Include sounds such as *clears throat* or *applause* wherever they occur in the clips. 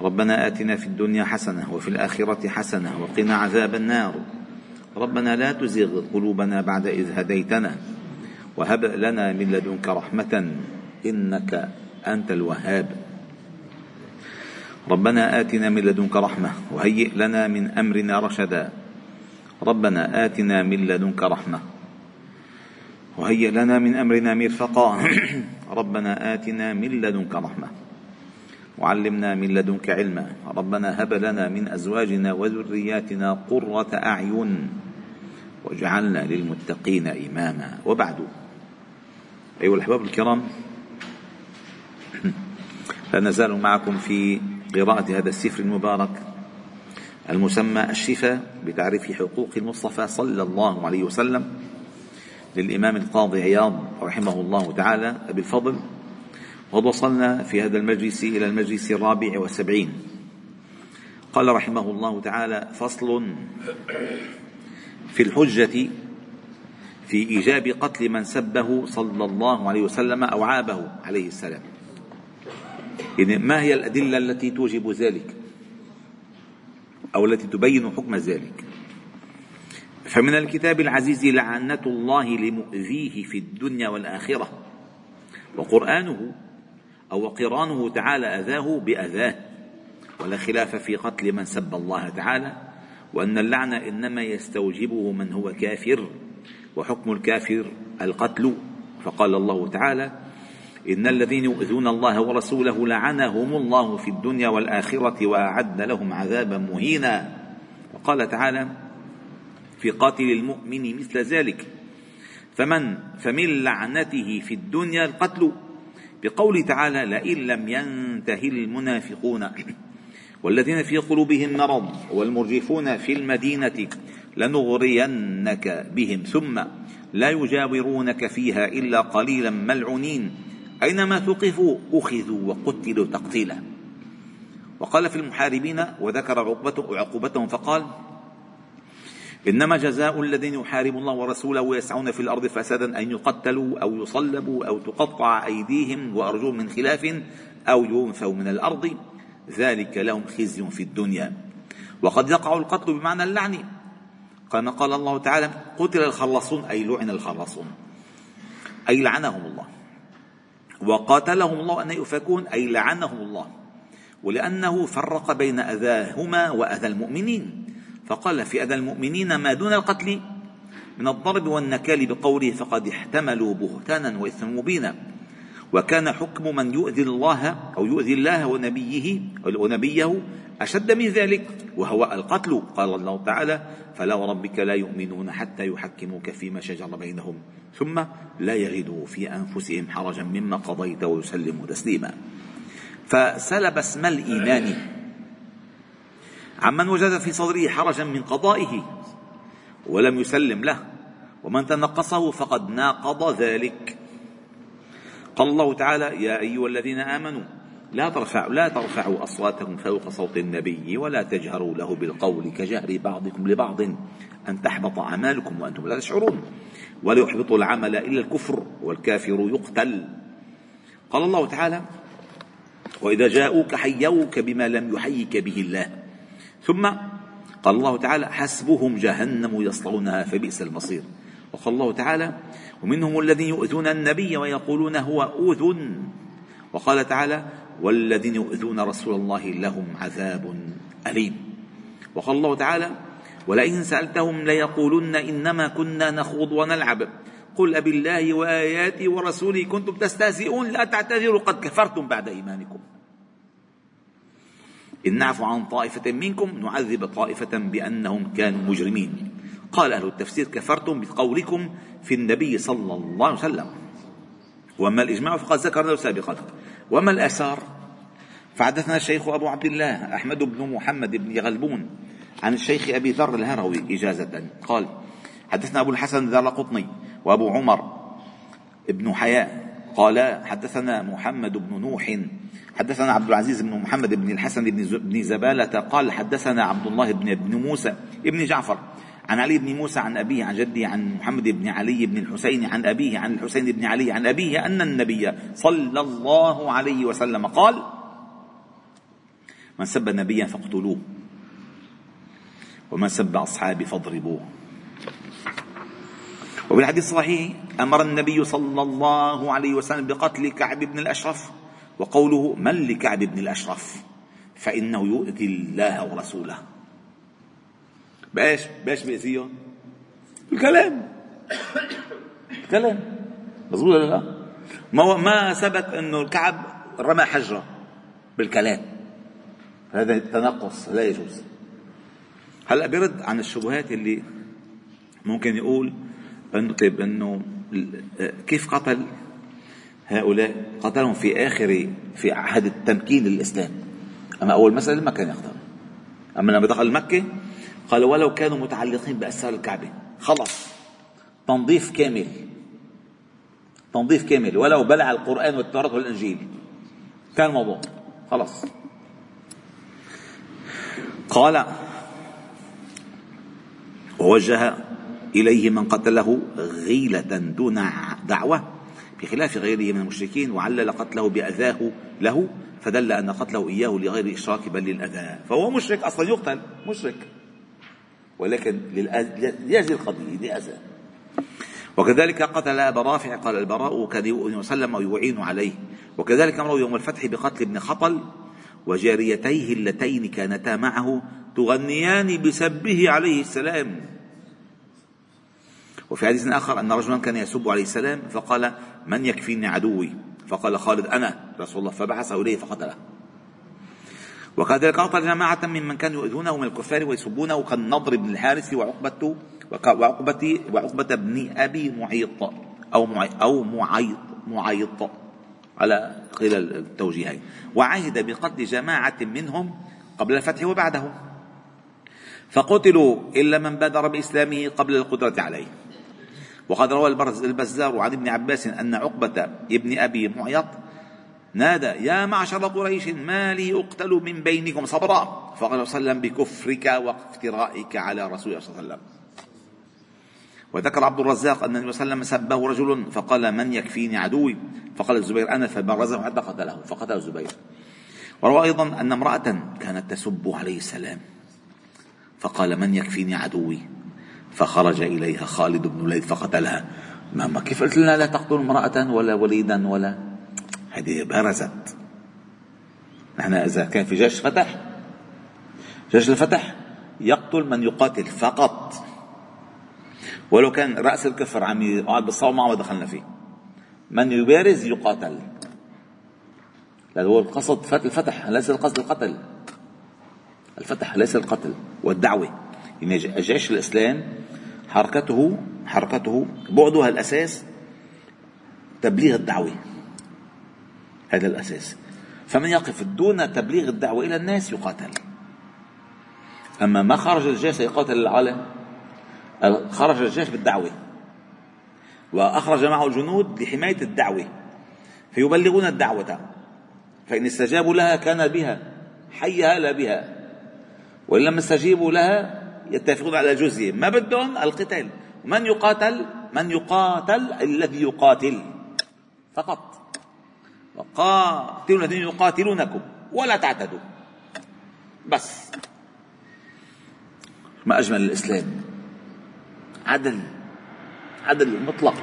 ربنا آتنا في الدنيا حسنة وفي الآخرة حسنة وقنا عذاب النار. ربنا لا تزغ قلوبنا بعد إذ هديتنا وهب لنا من لدنك رحمة إنك أنت الوهاب. ربنا آتنا من لدنك رحمة وهيئ لنا من أمرنا رشدا. ربنا آتنا من لدنك رحمة وهيئ لنا من أمرنا مرفقا. ربنا آتنا من لدنك رحمة. وعلمنا من لدنك علما. ربنا هب لنا من أزواجنا وذرياتنا قرة أعين واجعلنا للمتقين إماما. وبعد. أيها الأحباب الكرام لا نزال معكم في قراءة هذا السفر المبارك المسمى الشفاء بتعريف حقوق المصطفى صلى الله عليه وسلم للإمام القاضي عياض رحمه الله تعالى أبي الفضل. وقد وصلنا في هذا المجلس إلى المجلس الرابع والسبعين. قال رحمه الله تعالى فصل في الحجة في إيجاب قتل من سبه صلى الله عليه وسلم أو عابه عليه السلام. يعني ما هي الأدلة التي توجب ذلك؟ أو التي تبين حكم ذلك؟ فمن الكتاب العزيز لعنة الله لمؤذيه في الدنيا والآخرة. وقرآنه أو قرانه تعالى أذاه بأذاه. ولا خلاف في قتل من سب الله تعالى وأن اللعن إنما يستوجبه من هو كافر وحكم الكافر القتل. فقال الله تعالى إن الذين يؤذون الله ورسوله لعنهم الله في الدنيا والآخرة وأعد لهم عذابا مهينا. وقال تعالى في قاتل المؤمن مثل ذلك فمن فمن لعنته في الدنيا القتل. بقوله تعالى لئن لم ينته المنافقون *clears throat* والذين في قلوبهم مرض والمرجفون في المدينة لنغرينك بهم ثم لا يجاورونك فيها إلا قليلا ملعونين. أينما ثقفوا أخذوا وقتلوا تقتيلا. وقال في المحاربين وذكر عقوبتهم فقال إنما جزاء الذين يحاربون الله ورسوله ويسعون في الأرض فسادا أن يقتلوا أو يصلبوا أو تقطع أيديهم وأرجلهم من خلاف أو ينفوا من الأرض. ذلك لهم خزي في الدنيا. وقد يقع القتل بمعنى اللعن. كما قال الله تعالى قتل الخلاصون أي لعن الخلاصون. أي لعنهم الله. وقاتلهم الله أن يؤفكون أي لعنهم الله. ولأنه فرق بين أذاهما وأذى المؤمنين. فقال في أذى المؤمنين ما دون القتل من الضرب والنكال بقوله فقد احتملوا بهتانا وإثما مبينا. وكان حكم من يؤذي الله أو يؤذي الله ونبيه ونبيه أشد من ذلك وهو القتل. قال الله تعالى فلا وربك لا يؤمنون حتى يحكموك فيما شجر بينهم ثم لا يجدوا في أنفسهم حرجا مما قضيت ويسلموا تسليما. فسلب اسم الإيمان. عمن وجد في صدره حرجا من قضائه ولم يسلم له ومن تنقصه فقد ناقض ذلك. قال الله تعالى يا أيها الذين آمنوا لا ترفعوا لا ترفعوا أصواتكم فوق صوت النبي ولا تجهروا له بالقول كجهر بعضكم لبعض أن تحبط أعمالكم وأنتم لا تشعرون ولا يحبط العمل إلا الكفر والكافر يقتل. قال الله تعالى وإذا جاءوك حيوك بما لم يحيك به الله. ثم قال الله تعالى حسبهم جهنم يصلونها فبئس المصير. وقال الله تعالى ومنهم الذين يؤذون النبي ويقولون هو أذن. وقال تعالى والذين يؤذون رسول الله لهم عذاب أليم. وقال الله تعالى ولئن سألتهم ليقولن إنما كنا نخوض ونلعب. قل أبي الله وآياته ورسوله كنتم تستهزئون لا تعتذروا قد كفرتم بعد إيمانكم. إن نعفو عن طائفة منكم نعذب طائفة بأنهم كانوا مجرمين. قال أهل التفسير كفرتم بقولكم في النبي صلى الله عليه وسلم. وأما الإجماع فقد ذكرناه سابقا. وما الآثار؟ فحدثنا الشيخ أبو عبد الله أحمد بن محمد بن غلبون عن الشيخ أبي ذر الهروي إجازة. قال حدثنا أبو الحسن ذر قطني وأبو عمر ابن حياء قال حدثنا محمد بن نوح حدثنا عبد العزيز بن محمد بن الحسن بن زبالة قال حدثنا عبد الله بن ابن موسى ابن جعفر عن علي بن موسى عن أبيه عن جده عن محمد بن علي بن الحسين عن أبيه عن الحسين بن علي عن أبيه أن النبي صلى الله عليه وسلم قال من سب نبيا فاقتلوه ومن سب أصحابي فاضربوه. وفي الحديث الصحيح أمر النبي صلى الله عليه وسلم بقتل كعب بن الأشرف وقوله من لكعب بن الأشرف؟ فإنه يؤذي الله ورسوله. بأيش؟ بأيش بيأذيهم الكلام الكلام مظبوط ولا لا؟ ما ما ثبت إنه الكعب رمى حجرة. بالكلام. هذا تنقص لا يجوز. هلا بيرد عن الشبهات اللي ممكن يقول إنه طيب انه كيف قتل هؤلاء؟ قتلهم في آخر في عهد التمكين للإسلام. أما أول مسألة ما كان يقتل. أما لما دخل مكة قال ولو كانوا متعلقين بأسرار الكعبة. خلص تنظيف كامل. تنظيف كامل. ولو بلع القرآن والتوراة والإنجيل. كان الموضوع. خلص قال ووجه إليه من قتله غيلة دون دعوة بخلاف غيره من المشركين وعلل قتله بأذاه له فدل أن قتله إياه لغير إشراك بل للأذى. فهو مشرك أصلا يقتل مشرك. ولكن لأجل القضية لأذى. وكذلك قتل أبا رافع قال البراء كان يؤذن وسلم ويعين عليه. وكذلك أمره يوم الفتح بقتل ابن خطل وجاريتيه اللتين كانتا معه تغنيان بسبه عليه السلام. وفي حديث آخر أن رجلا كان يسب عليه السلام فقال من يكفيني عدوي؟ فقال خالد أنا رسول الله. فبعثه إليه فقتله. وكذلك قتل جماعة ممن كانوا يؤذونه من الكفار ويسبونه كالنضر بن الحارث وعقبة وعقبة وعقبة بن أبي معيط أو معيط أو معيط معيط على قيل التوجيهين. وعهد بقتل جماعة منهم قبل الفتح وبعده فقتلوا إلا من بادر بإسلامه قبل القدرة عليه. وقد روى البزار عن ابن عباس أن عقبة ابن أبي معيط نادى يا معشر قريش ما لي أقتل من بينكم صبرا؟ فقال صلى الله عليه وسلم بكفرك وافترائك على رسول الله صلى الله عليه وسلم. وذكر عبد الرزاق أن النبي صلى الله عليه وسلم سبه رجل فقال من يكفيني عدوي؟ فقال الزبير أنا فبرزه حتى قتله. فقتل الزبير. وروى أيضا أن امرأة كانت تسب عليه السلام فقال من يكفيني عدوي؟ فخرج إليها خالد بن الوليد فقتلها. ما كيف قلت لنا لا تقتل امرأة ولا وليدا ولا؟ هذه برزت. نحن إذا كان في جيش فتح جيش الفتح يقتل من يقاتل فقط. ولو كان رأس الكفر عم يقعد بالصوم ما دخلنا فيه. من يبارز يقاتل. لأن هو القصد الفتح ليس القصد القتل. الفتح ليس القتل والدعوة يعني جيش الإسلام حركته حركته بعدها الأساس تبليغ الدعوة. هذا الأساس. فمن يقف دون تبليغ الدعوة إلى الناس يقاتل. أما ما خرج الجيش يقاتل العالم خرج الجيش بالدعوة. وأخرج معه الجنود لحماية الدعوة. فيبلغون الدعوة. فإن استجابوا لها كان بها حيها لا بها. وإن لم يستجيبوا لها يتفقون على جزية ما بدهم؟ القتال. من يقاتل؟ من يقاتل الذي يقاتل. فقط. وقاتلوا الذين يقاتلونكم. ولا تعتدوا. بس. ما أجمل الإسلام. عدل. عدل مطلق.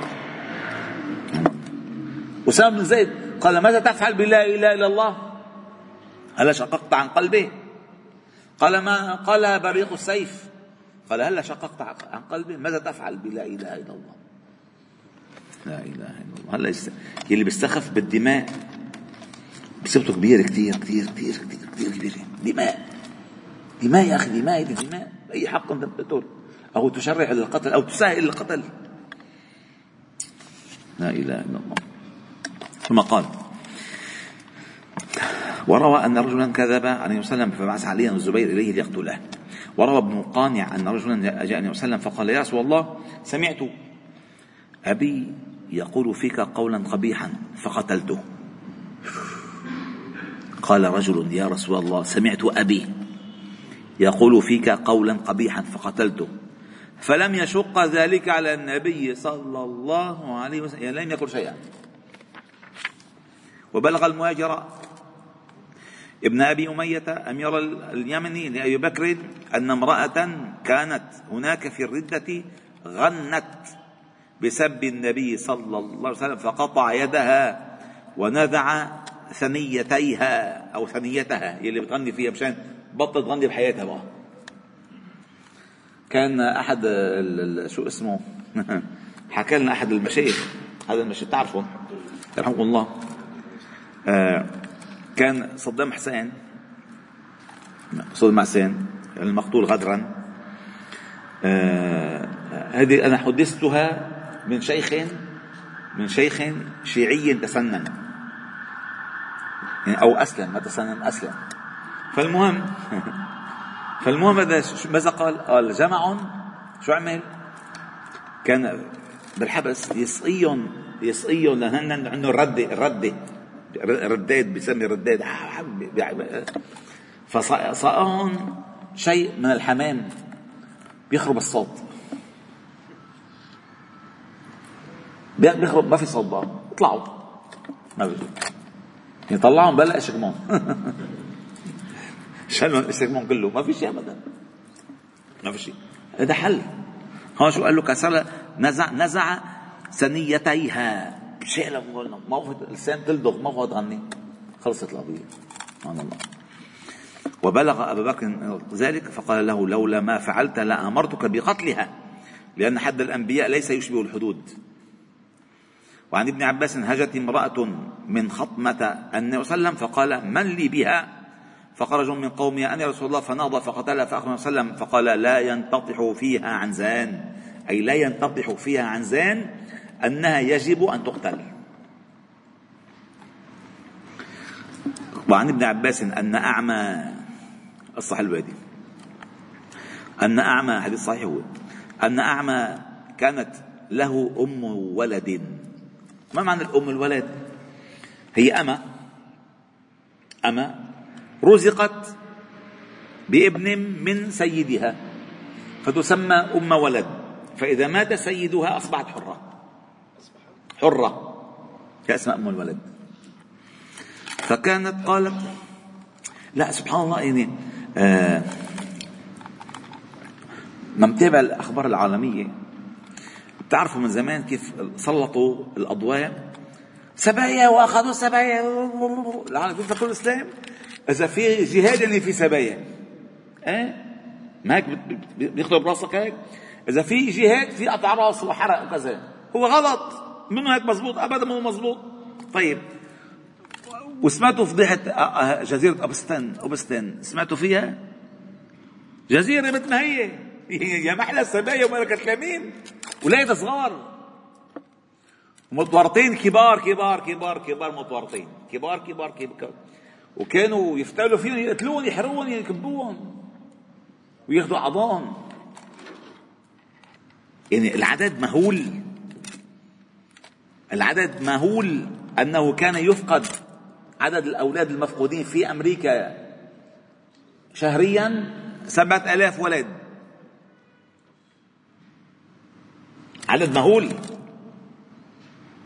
أسامة بن زيد قال ماذا تفعل بلا إله إلا الله؟ هل شققت عن قلبه قال ما قال بريق السيف. قال هلا شققت عن قلبه ماذا تفعل؟ بلا إله إلا الله. لا إله إلا الله. هلا يست... يلي بيستخف بالدماء بصيبته كبيرة كثير كثير كثير كثير كثير كبيرة. دماء. دماء يا أخي دماء دي دماء. اي حق أنت بتقتل أو تشرع للقتل أو تسهل القتل لا إله إلا الله. ثم قال وروى أن رجلا كذب عليه وسلم فبعث عليا الزبير إليه ليقتله. وروى ابن قانع أن رجلا جاء النبي وسلم فقال يا رسول الله سمعت أبي يقول فيك قولا قبيحا فقتلته. قال رجل يا رسول الله سمعت أبي يقول فيك قولا قبيحا فقتلته. فلم يشق ذلك على النبي صلى الله عليه وسلم يعني لم يقل شيئا. وبلغ المهاجر ابن أبي أمية امير اليمني لأبي بكر أن امرأة كانت هناك في الردة غنت بسب النبي صلى الله عليه وسلم فقطع يدها ونزع ثنيتيها أو ثنيتها يلي بتغني فيها مشان بطل تغني بحياتها بقى. كان أحد شو اسمه؟ *laughs* حكى لنا أحد المشايخ هذا المشايخ تعرفه؟ رحمه الله. آه كان صدام حسين صدام حسين المقتول غدرا آه هذه أنا حدثتها من شيخ من شيخ شيعي تسنن يعني أو أسلم ما تسنن أسلم فالمهم *laughs* فالمهم ماذا قال؟ قال جمع شو عمل؟ كان بالحبس يسقيهم يسقيهم لهن عنده الردة الردة رداد بسمي رداد فسقاهم شيء من الحمام. بيخرب الصوت. بيخرب ما في صوت بقى. اطلعوا. ما بيجوا يطلعهم بلا اشكمون *laughs* شالوا الاشكمون كله؟ ما في شيء ابدا. ما في شيء. هذا حل. هون شو قال له؟ كسر نزع نزع ثنيتيها. شيء ما لسان تلدغ ما تغني خلصت القضية. سبحان الله. وبلغ ابا بكر ذلك فقال له لولا ما فعلت لامرتك بقتلها لأن حد الأنبياء ليس يشبه الحدود. وعن ابن عباس هجت امرأة من خطمة النبي صلى الله عليه وسلم فقال من لي بها؟ فخرج من قومه أن يا رسول الله فنهض فقتلها فأخبر صلى الله عليه وسلم فقال لا ينتطح فيها عن زان أي لا ينتطح فيها عن زان أنها يجب أن تقتل. وعن ابن عباس أن أعمى الصح الوادي. أن أعمى حديث صحيح هو. أن أعمى كانت له أم ولد. ما معنى الأم الولد هي أما أما رزقت بابن من سيدها فتسمى أم ولد. فإذا مات سيدها أصبحت حرة. حرة كأسماء أم الولد. فكانت قالت لا سبحان الله يعني آه ما متابع الأخبار العالمية بتعرفوا من زمان كيف سلطوا الأضواء؟ سبايا وأخذوا سبايا العالم بيفكروا الاسلام إذا في جهاد يعني في سبايا. إيه؟ ما هيك بياخذوا براسك هيك؟ إذا في جهاد في قطع راس وحرق وكذا. هو غلط. منه هيك مزبوط أبدا مو مزبوط طيب. وسمعتوا فضيحة جزيرة أبستن أبستن سمعتوا فيها؟ جزيرة مثل ما هي يا محلى السبايا وملكة اليمين. ولاد صغار. متورطين كبار كبار كبار كبار متورطين. كبار كبار كبار. وكانوا يفتلوا فيهم يقتلون يحرقون يكبوهم. وياخذوا عظام يعني العدد مهول. العدد مهول أنه كان يفقد عدد الأولاد المفقودين في أمريكا شهريا سبعة آلاف ولد. عدد مهول.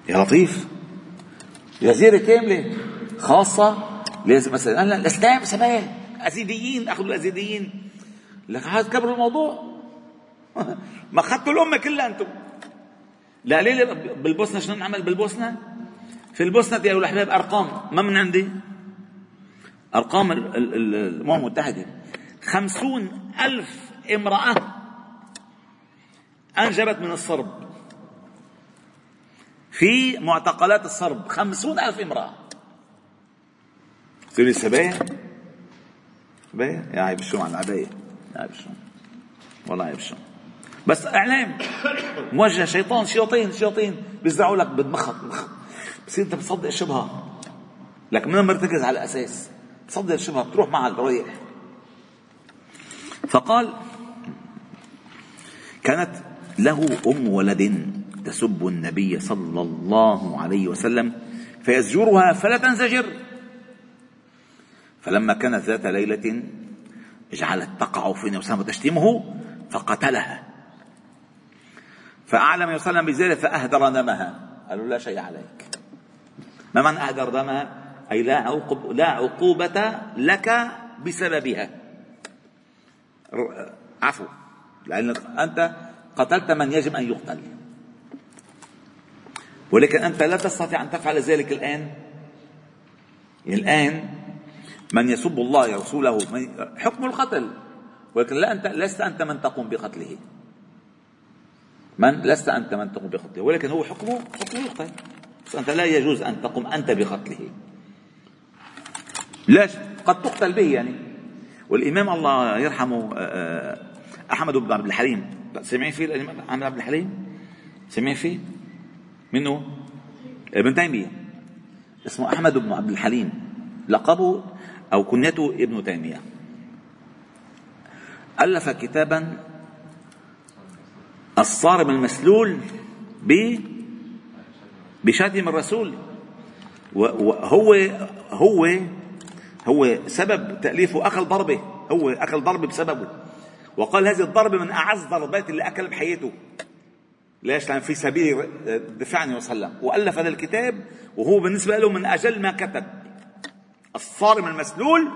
يا لطيف. جزيرة كاملة. خاصة لازم مثلا لا الأسلام سبايا أزيديين أخذوا الأزيديين. لك هذا كبروا الموضوع. *laughs* ما اخذتوا الأمة كلها أنتم. لا ليه؟ بالبوسنة شنو نعمل بالبوسنة؟ في البوسنة يا الأحباب أرقام ما من عندي؟ أرقام الامم المتحده خمسون ألف امرأة أنجبت من الصرب. في معتقلات الصرب خمسون ألف امرأة. تقول لي سبايا سبايا يا عيب الشوم على العباية يا عيب الشوم والله عيب الشوم بس إعلام. موجه شيطان شياطين شياطين بيزرعوا لك بدمخك مخك بصير أنت بتصدق شبهه. لك من مرتكز على الأساس؟ تصدر الشبهة بتروح معها الريح. فقال كانت له أم ولد تسب النبي صلى الله عليه وسلم فيزجرها فلا تنزجر. فلما كانت ذات ليلة جعلت تقع في نفسها وتشتمه فقتلها. فأعلم النبي صلى الله عليه وسلم بذلك فأهدر دمها قالوا لا شيء عليك. ما معنى أهدر دمها أي لا, عقوب لا عقوبة لك بسببها. عفو. لأنك أنت قتلت من يجب أن يقتل. ولكن أنت لا تستطيع أن تفعل ذلك الآن. الآن من يسب الله ورسوله حكم القتل. ولكن لا أنت لست أنت من تقوم بقتله. من لست أنت من تقوم بقتله ولكن هو حكمه حكم يقتل بس أنت لا يجوز أن تقوم أنت بقتله لا قد تقتل به يعني. والإمام الله يرحمه آه، آه، أحمد بن عبد الحليم. سمعين فيه الإمام أحمد عبد الحليم؟ سمعين فيه منه؟ ابن تيمية. اسمه أحمد بن عبد الحليم. لقبه أو كنيته ابن تيمية. ألف كتابا الصارم المسلول ب بشاتم الرسول. وهو هو هو سبب تأليفه أكل ضربه. هو أكل ضربه بسببه. وقال هذه الضربة من أعز ضربات اللي أكل بحياته. ليش؟ لأن في سبيل الدفاع عنه وسلم. وألف هذا الكتاب وهو بالنسبة له من أجل ما كتب. الصارم المسلول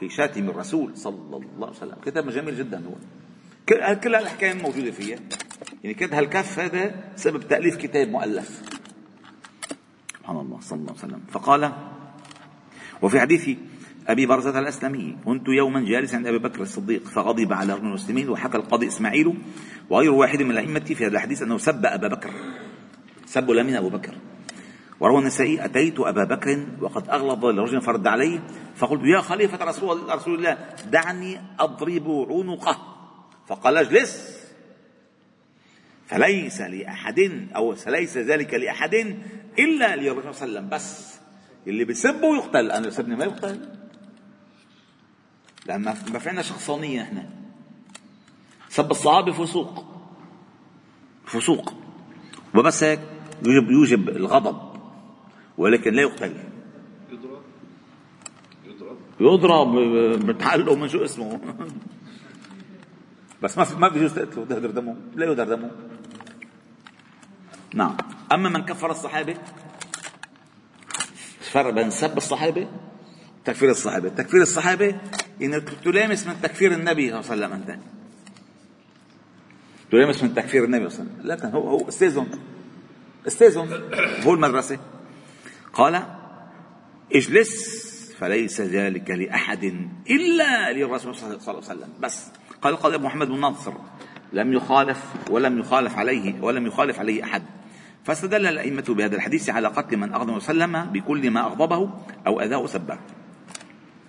في شاتم الرسول صلى الله عليه وسلم. كتاب جميل جدا هو. كل هالحكاية موجودة فيه يعني كتب هالكف هذا سبب تأليف كتاب مؤلف؟ سبحان الله صلى الله عليه وسلم. فقال وفي حديث أبي برزة الأسلمي كنت يوما جالسا عند أبي بكر الصديق فغضب على رجل المسلمين وحكى القاضي إسماعيل وغير واحد من الأئمة في هذا الحديث أنه سب أبا بكر. سب لمن أبو بكر؟ وروى النسائي أتيت أبا بكر وقد أغلظ لرجل فرد عليه فقلت يا خليفة رسول, رسول الله دعني أضرب عنقه. فقال اجلس. فليس لأحد أو ليس ذلك لأحد إلا للرسول صلى الله عليه وسلم. بس اللي بيسبه يقتل. أنا بسبني ما يقتل. لأن ما في عندنا شخصانية إحنا. سب الصحابة فسوق. فسوق. وبس هيك يوجب يوجب الغضب. ولكن لا يقتل. يضرب. يضرب. يضرب. بتعلقه من شو اسمه. بس ما ما بيجوز تقتله تهدر دمه لا يهدر دمه. نعم. أما من كفر الصحابة فرق بين سب الصحابة تكفير الصحابة. تكفير الصحابة انك تلامس من تكفير النبي صلى الله عليه وسلم أنت. تلامس من تكفير النبي صلى الله عليه وسلم. لكن هو هو استاذهم استاذهم هو المدرسة. قال اجلس فليس ذلك لأحد إلا للرسول صلى الله عليه وسلم. بس. قال قال محمد بن ناصر لم يخالف ولم يخالف عليه ولم يخالف عليه أحد. فاستدل الأئمة بهذا الحديث على قتل من أغضب وسلم بكل ما أغضبه أو أذاه سبه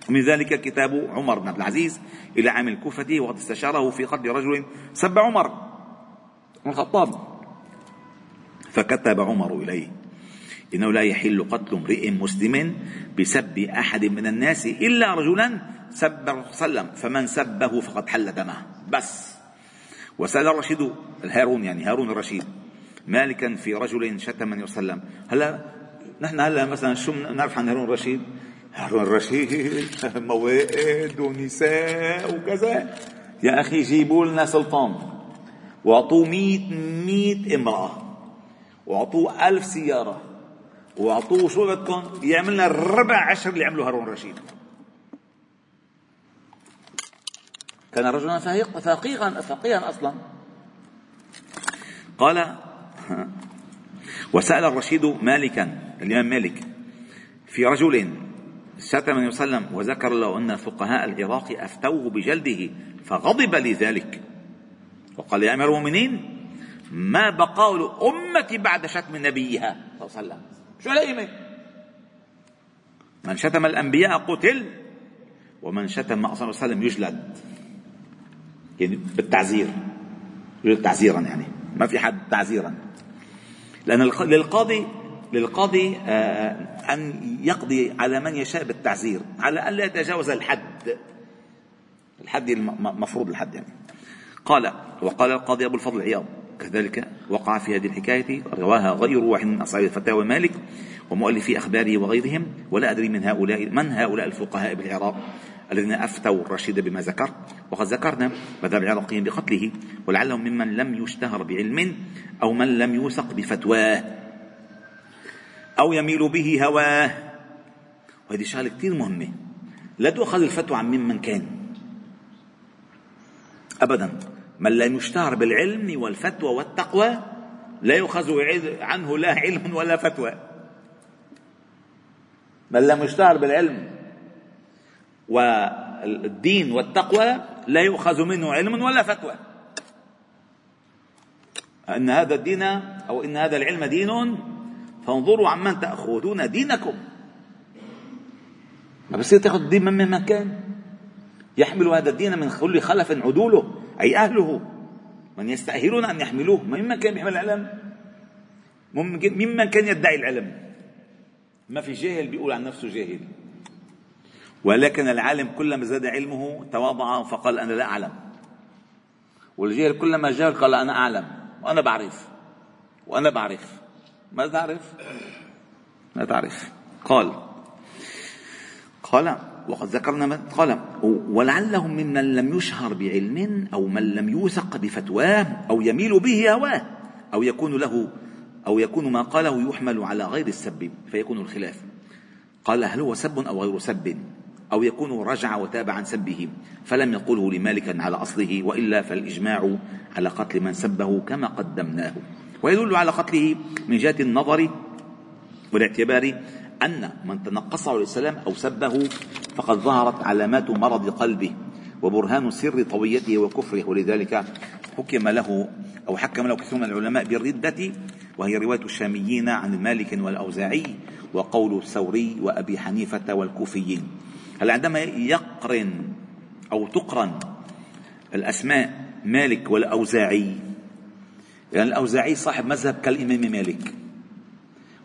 ومن ذلك كتاب عمر بن عبد العزيز إلى عام الكوفة وقد استشاره في قتل رجل سب عمر بن الخطاب. فكتب عمر إليه إنه لا يحل قتل امرئ مسلم بسب أحد من الناس إلا رجلا سب الرسول صلى الله عليه وسلم فمن سبه فقد حل دمه. بس. وسأل الرشيد هارون يعني هارون الرشيد مالكا في رجل شتم صلى الله عليه وسلم. هلا نحن هلا مثلا شو نعرف عن هارون الرشيد؟ هارون الرشيد *laughs* موائد ونساء وكذا. يا أخي جيبوا لنا سلطان. واعطوه مئة مئة امرأة. واعطوه ألف سيارة. واعطوه شو بدكم؟ يعمل لنا ربع عشر اللي عمله هارون الرشيد. كان رجلا فقيها فقيها أصلا. قال وسأل الرشيد مالكا الإمام مالك في رجل شتم النبي صلى الله عليه وسلم وذكر له أن فقهاء العراق أفتوه بجلده فغضب لذلك. وقال يا أمير المؤمنين ما بقاء الأمة بعد شتم نبيها صلى الله عليه وسلم؟ شو الأئمة من شتم الأنبياء قتل ومن شتم صلى الله عليه وسلم يجلد. يعني بالتعزير يجلد تعزيرا يعني ما في حد تعزيرا لأن للقاضي للقاضي آه، أن يقضي على من يشاء بالتعزير على أن لا يتجاوز الحد. الحد المفروض الحد يعني. قال وقال القاضي أبو الفضل عياض كذلك وقع في هذه الحكاية رواها غير واحد من أصحاب الفتاوى مالك ومؤلفي أخباره وغيرهم ولا أدري من هؤلاء من هؤلاء الفقهاء بالعراق. الذين أفتوا الرشيد بما ذكر وقد ذكرنا مذهب العراقيين بقتله ولعلهم ممن لم يشتهر بعلم أو من لم يوثق بفتواه أو يميل به هواه وهذه شغلة كثير مهمة. لا تؤخذ الفتوى عن ممن كان. أبدا. من لم يشتهر بالعلم والفتوى والتقوى لا يؤخذ عنه لا علم ولا فتوى. من لم يشتهر بالعلم والدين والتقوى لا يؤخذ منه علم ولا فتوى. أن هذا الدين أو إن هذا العلم دين فانظروا عمن تأخذون دينكم. ما بصير تأخذ الدين من مكان يحمل هذا الدين من كل خلف عدوله أي أهله. من يستأهلون أن يحملوه ممن كان يحمل العلم ممن كان يدعي العلم. ما في جاهل بيقول عن نفسه جاهل. ولكن العالم كلما زاد علمه تواضع فقال أنا لا أعلم. والجاهل كلما جهل قال أنا أعلم وأنا بعرف وأنا بعرف. ما تعرف؟ ما تعرف. قال. قال. وقد ذكرنا قال. ولعلهم ممن لم يشهر بعلم أو من لم يوثق بفتواه أو يميل به هواه أو يكون له أو يكون ما قاله يحمل على غير السب فيكون الخلاف. قال هل هو سب أو غير سب؟ أو يكون رجع وتاب عن سبه فلم يقله لمالك على أصله وإلا فالإجماع على قتل من سبه كما قدمناه. ويدل على قتله من جهة النظر والاعتبار أن من تنقصه عليه السلام أو سبه فقد ظهرت علامات مرض قلبه وبرهان سر طويته وكفره. ولذلك حكم له أو حكم له كثير من العلماء بالردة وهي رواية الشاميين عن مالك والأوزاعي وقول الثوري وأبي حنيفة والكوفيين. هل عندما يقرن أو تقرن الأسماء مالك والأوزاعي يعني الأوزاعي صاحب مذهب كالإمام مالك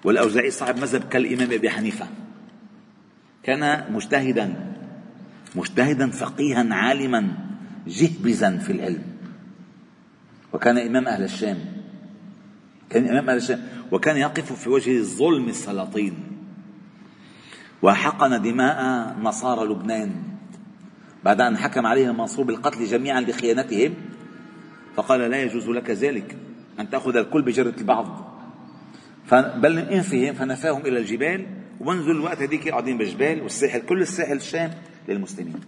والأوزاعي صاحب مذهب كالإمام أبي حنيفة. كان مجتهدا مجتهدا فقيها عالما جهبزا في العلم. وكان إمام أهل الشام كان إمام أهل الشام وكان يقف في وجه ظلم السلاطين. وحقن دماء نصارى لبنان. بعد أن حكم عليهم المنصور بالقتل جميعا لخيانتهم فقال لا يجوز لك ذلك. أن تأخذ الكل بجرة البعض. بل انفهم فنفاهم إلى الجبال. ومنذ الوقت هذيك قاعدين بالجبال. والساحل كل الساحل الشام للمسلمين.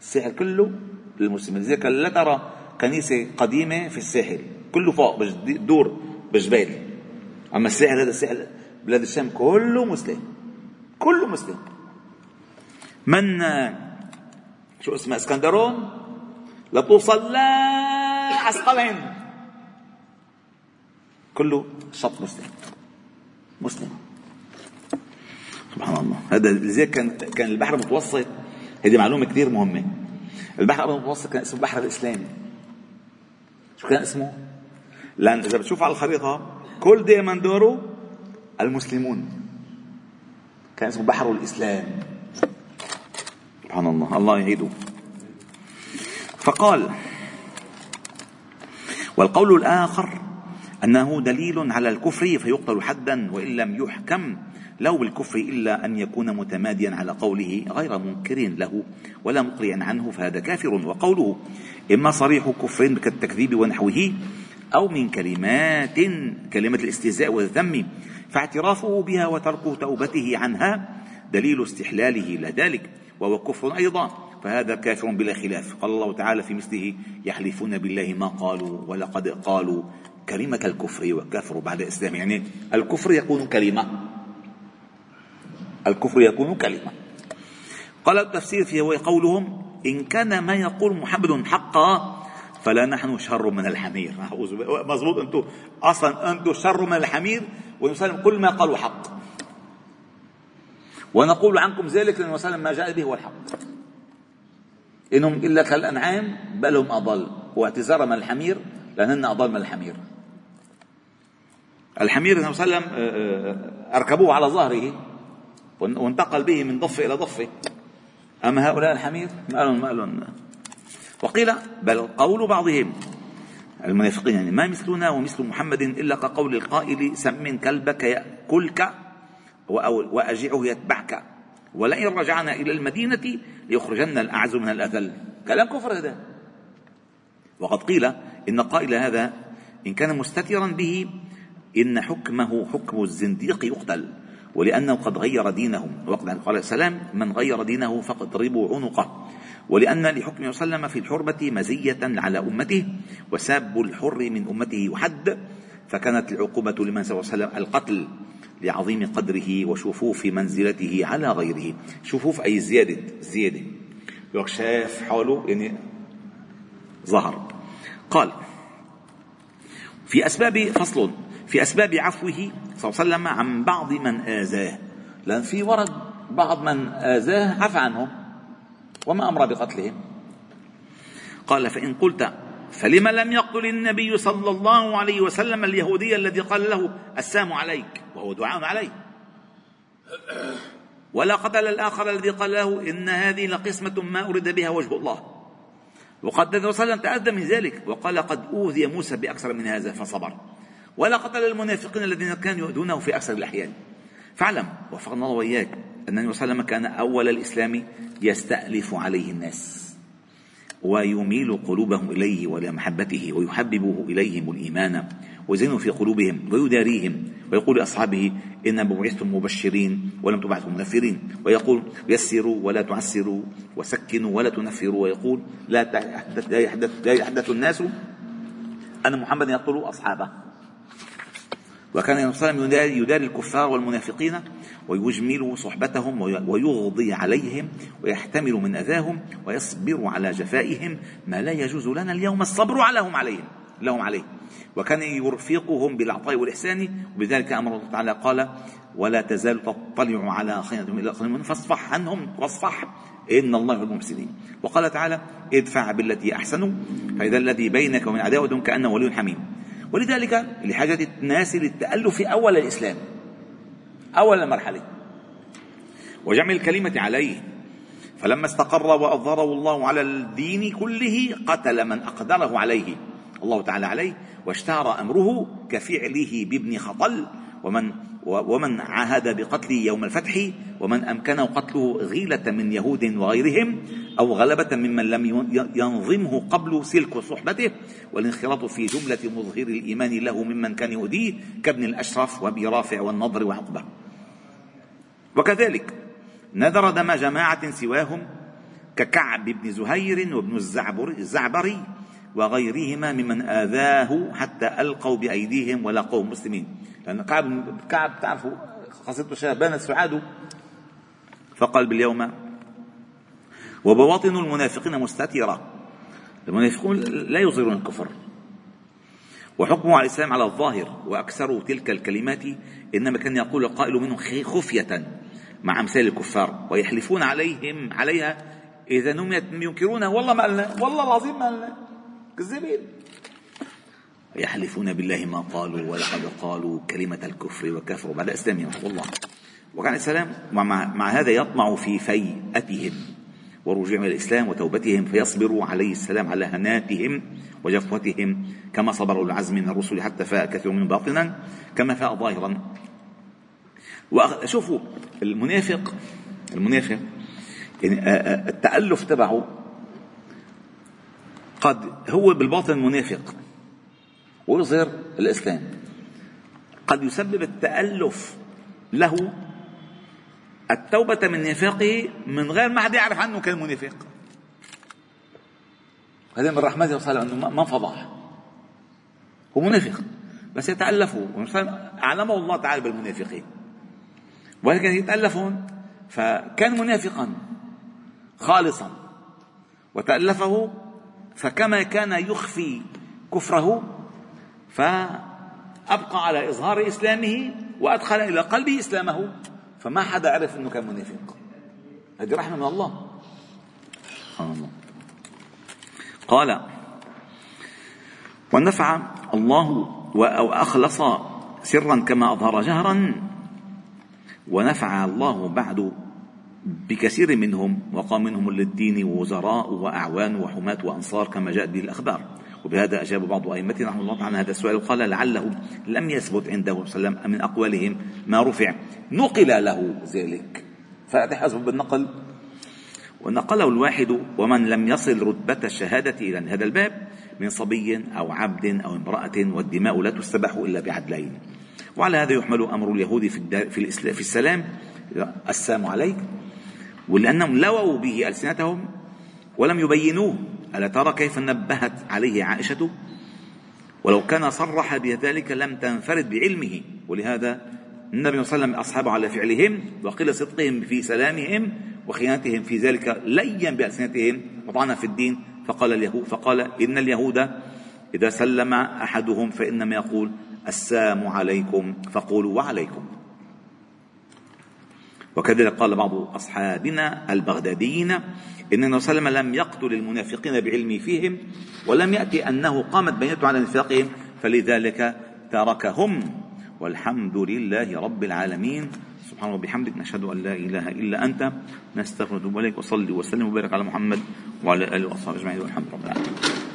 الساحل كله للمسلمين. لذلك لا ترى كنيسة قديمة في الساحل. كله فوق دور بجبال أما الساحل هذا الساحل بلاد الشام كله مسلم. كله مسلم. من شو اسمه اسكندرون؟ لتوصل لا عسقلين. كله شط مسلم. مسلم. سبحان الله. هذا لذلك كان كان البحر المتوسط. هذه معلومة كثير مهمة. البحر المتوسط كان اسمه البحر الاسلامي شو كان اسمه؟ لأن إذا بتشوف على الخريطة كل ديماندورو المسلمون. كان اسمه بحر الإسلام. سبحان الله. الله يعيده. فقال والقول الآخر أنه دليل على الكفر فيقتل حدا وإن لم يحكم لو بالكفر إلا أن يكون متماديا على قوله غير منكر له ولا مقرئا عنه فهذا كافر. وقوله إما صريح كفر كالتكذيب ونحوه أو من كلمات كلمة الاستهزاء والذم فاعترافه بها وترك توبته عنها دليل استحلاله لذلك وهو كفر أيضا فهذا كافر بلا خلاف. قال الله تعالى في مثله يحلفون بالله ما قالوا ولقد قالوا. كلمة الكفر والكفر بعد الإسلام يعني الكفر يكون كلمة. الكفر يكون كلمة. قال التفسير هو قولهم إن كان ما يقول محمد حقا فلا نحن شر من الحمير. مضبوط أنتم. أصلا أنتم شر من الحمير ونسلم كل ما قالوا حق. ونقول عنكم ذلك لأن وسلم ما جاء به هو الحق. إنهم إلا كالأنعام بل هم أضل. واعتذار من الحمير لأننا أضل من الحمير. الحمير صلى الله عليه وسلم آه، آه، أركبوه على ظهره وانتقل به من ضفة إلى ضفة. أما هؤلاء الحمير؟ ما لهم ما لهم وقيل بل قول بعضهم المنافقين يعني ما مثلنا ومثل محمد إلا كقول القائل سمن كلبك يأكلك وأجعه يتبعك. ولئن رجعنا إلى المدينة ليخرجن الأعز من الأذل. كلام كفر هذا. وقد قيل إن قائل هذا إن كان مستترا به إن حكمه حكم الزنديق يقتل. ولأنه قد غير دينه. وقد قال السلام من غير دينه فاضربوا عنقه. ولأن عليه وسلم في الحرمة مزية على أمته وساب الحر من أمته يحد فكانت العقوبة لمن صلى الله عليه وسلم القتل لعظيم قدره وشفوف منزلته على غيره. شفوف أي زيادة زيادة. شاف حوله يعني ظهر. قال في أسباب فصل. في أسباب عفوه صلى الله عليه وسلم عن بعض من آذاه. لأن في ورد بعض من آذاه عفى عنهم وما أمر بقتلهم. قال فإن قلت فلما لم يقتل النبي صلى الله عليه وسلم اليهودي الذي قال له السام عليك وهو دعاء عليه. ولا قتل الآخر الذي قال له إن هذه لقسمة ما أريد بها وجه الله. وقد صلى الله عليه وسلم تأذى من ذلك وقال قد أوذي موسى بأكثر من هذا فصبر. ولا قتل المنافقين الذين كانوا يؤذونه في أكثر الأحيان. فاعلم وفقنا الله وإياك أن النبي صلى الله عليه وسلم كان أول الإسلام يستألف عليه الناس ويميل قلوبهم إليه وإلى محبته ويحببه إليهم الإيمان ويزين في قلوبهم ويداريهم ويقول لأصحابه إن بعثتم مبشرين ولم تبعثوا منفرين ويقول يسروا ولا تعسروا وسكنوا ولا تنفروا. ويقول لا يحدث, لا يحدث, الناس أن محمد يقتل أصحابه. وكان النبي صلى الله عليه وسلم يداري الكفار والمنافقين ويجمل صحبتهم ويغضي عليهم ويحتمل من أذاهم ويصبر على جفائهم ما لا يجوز لنا اليوم الصبر عليهم عليهم لهم عليه. وكان يرفقهم بالعطاء والإحسان وبذلك أمر الله تعالى قال ولا تزال تطلع على خيانة الا فاصفح عنهم واصفح. إن الله يحب المحسنين وقال تعالى ادفع بالتي احسن فإذا الذي بينك ومن عداوة كأنه ولي حميم. ولذلك لحاجة الناس للتألف أول الإسلام أول المرحلة. وجمع الكلمة عليه فلما استقر وأظهره الله على الدين كله قتل من أقدره عليه الله تعالى عليه واشتهر أمره كفعله بابن خطل ومن ومن عاهد بقتله يوم الفتح ومن أمكنه قتله غيلة من يهود وغيرهم أو غلبة ممن لم ينظمه قبل سلك صحبته والانخراط في جملة مظهر الإيمان له ممن كان يؤذيه كابن الأشرف وأبي رافع والنضر وعقبة. وكذلك نذر دم جماعة سواهم ككعب بن زهير وابن الزعبري وغيرهما ممن آذاه حتى ألقوا بأيديهم ولقوا مسلمين. لأن كعب كعب تعرفوا قصته شابان السعاد فقال باليوم وبواطن المنافقين مستترة المنافقون لا يظهرون الكفر. وحكمه على الإسلام على الظاهر وأكثر تلك الكلمات إنما كان يقول القائل منهم خفية مع أمثال الكفار ويحلفون عليهم عليها إذا نميت ينكرونها والله ما قالنا والله العظيم ما قالنا كذابين. يحلفون بالله ما قالوا ولقد قالوا كلمة الكفر وكفروا. بعد إسلامهم والله وكان السلام مع, مع هذا يطمع في فيئتهم ورجوعهم إلى الإسلام وتوبتهم فيصبروا عليه السلام على هناتهم وجفوتهم كما صبروا العزم من الرسل حتى فاء كثير منهم باطنا كما فاء ظاهرا. وشوفوا المنافق المنافق يعني التألف تبعه قد هو بالباطن منافق. ويظهر الإسلام. قد يسبب التألف له التوبة من نفاقه من غير ما حد يعرف عنه كان منافق هذا من رحمته صلى انه ما فضح. هو منافق بس يتألفوا أعلمه الله تعالى بالمنافقين. ولكن يتألفون فكان منافقا خالصا. وتألفه فكما كان يخفي كفره فأبقى على إظهار إسلامه وأدخل إلى قلبه إسلامه. فما حدا عرف أنه كان منافق. هذه رحمة من الله. سبحان الله. قال ونفع الله أو أخلص سرا كما أظهر جهرا ونفع الله بعد بكثير منهم وقام منهم للدين ووزراء وأعوان وحماة وأنصار كما جاءت به الأخبار. وبهذا أجاب بعض أئمتنا رحمه الله عن هذا السؤال وقال لعله لم يثبت عنده صلى الله عليه وسلم من أقوالهم ما رفع. نقل له ذلك. فهذا حسب بالنقل. ونقله الواحد ومن لم يصل رتبة الشهادة إلى هذا الباب من صبي أو عبد أو امرأة والدماء لا تستباح إلا بعدلين. وعلى هذا يحمل أمر اليهود في, في, في السلام. السلام عليك. ولأنهم لووا به ألسنتهم ولم يبينوه. ألا ترى كيف نبهت عليه عائشة؟ ولو كان صرح بذلك لم تنفرد بعلمه. ولهذا النبي صلى الله عليه وسلم أصحابه على فعلهم وقيل صدقهم في سلامهم وخيانتهم في ذلك لين بألسنتهم وطعنا في الدين. فقال اليهود فقال إن اليهود إذا سلم أحدهم فإنما يقول السلام عليكم. فقولوا وعليكم. وكذلك قال بعض أصحابنا البغداديين إن النبي صلى الله عليه وسلم لم يقتل المنافقين بعلمه فيهم ولم يأتي أنه قامت بينته على نفاقهم فلذلك تركهم. والحمد لله رب العالمين. سبحانه وبحمدك نشهد أن لا إله إلا أنت. نستغفرك ونتوب إليك وصلي وسلم وبارك على محمد وعلى آله وأصحابه أجمعين والحمد لله رب العالمين.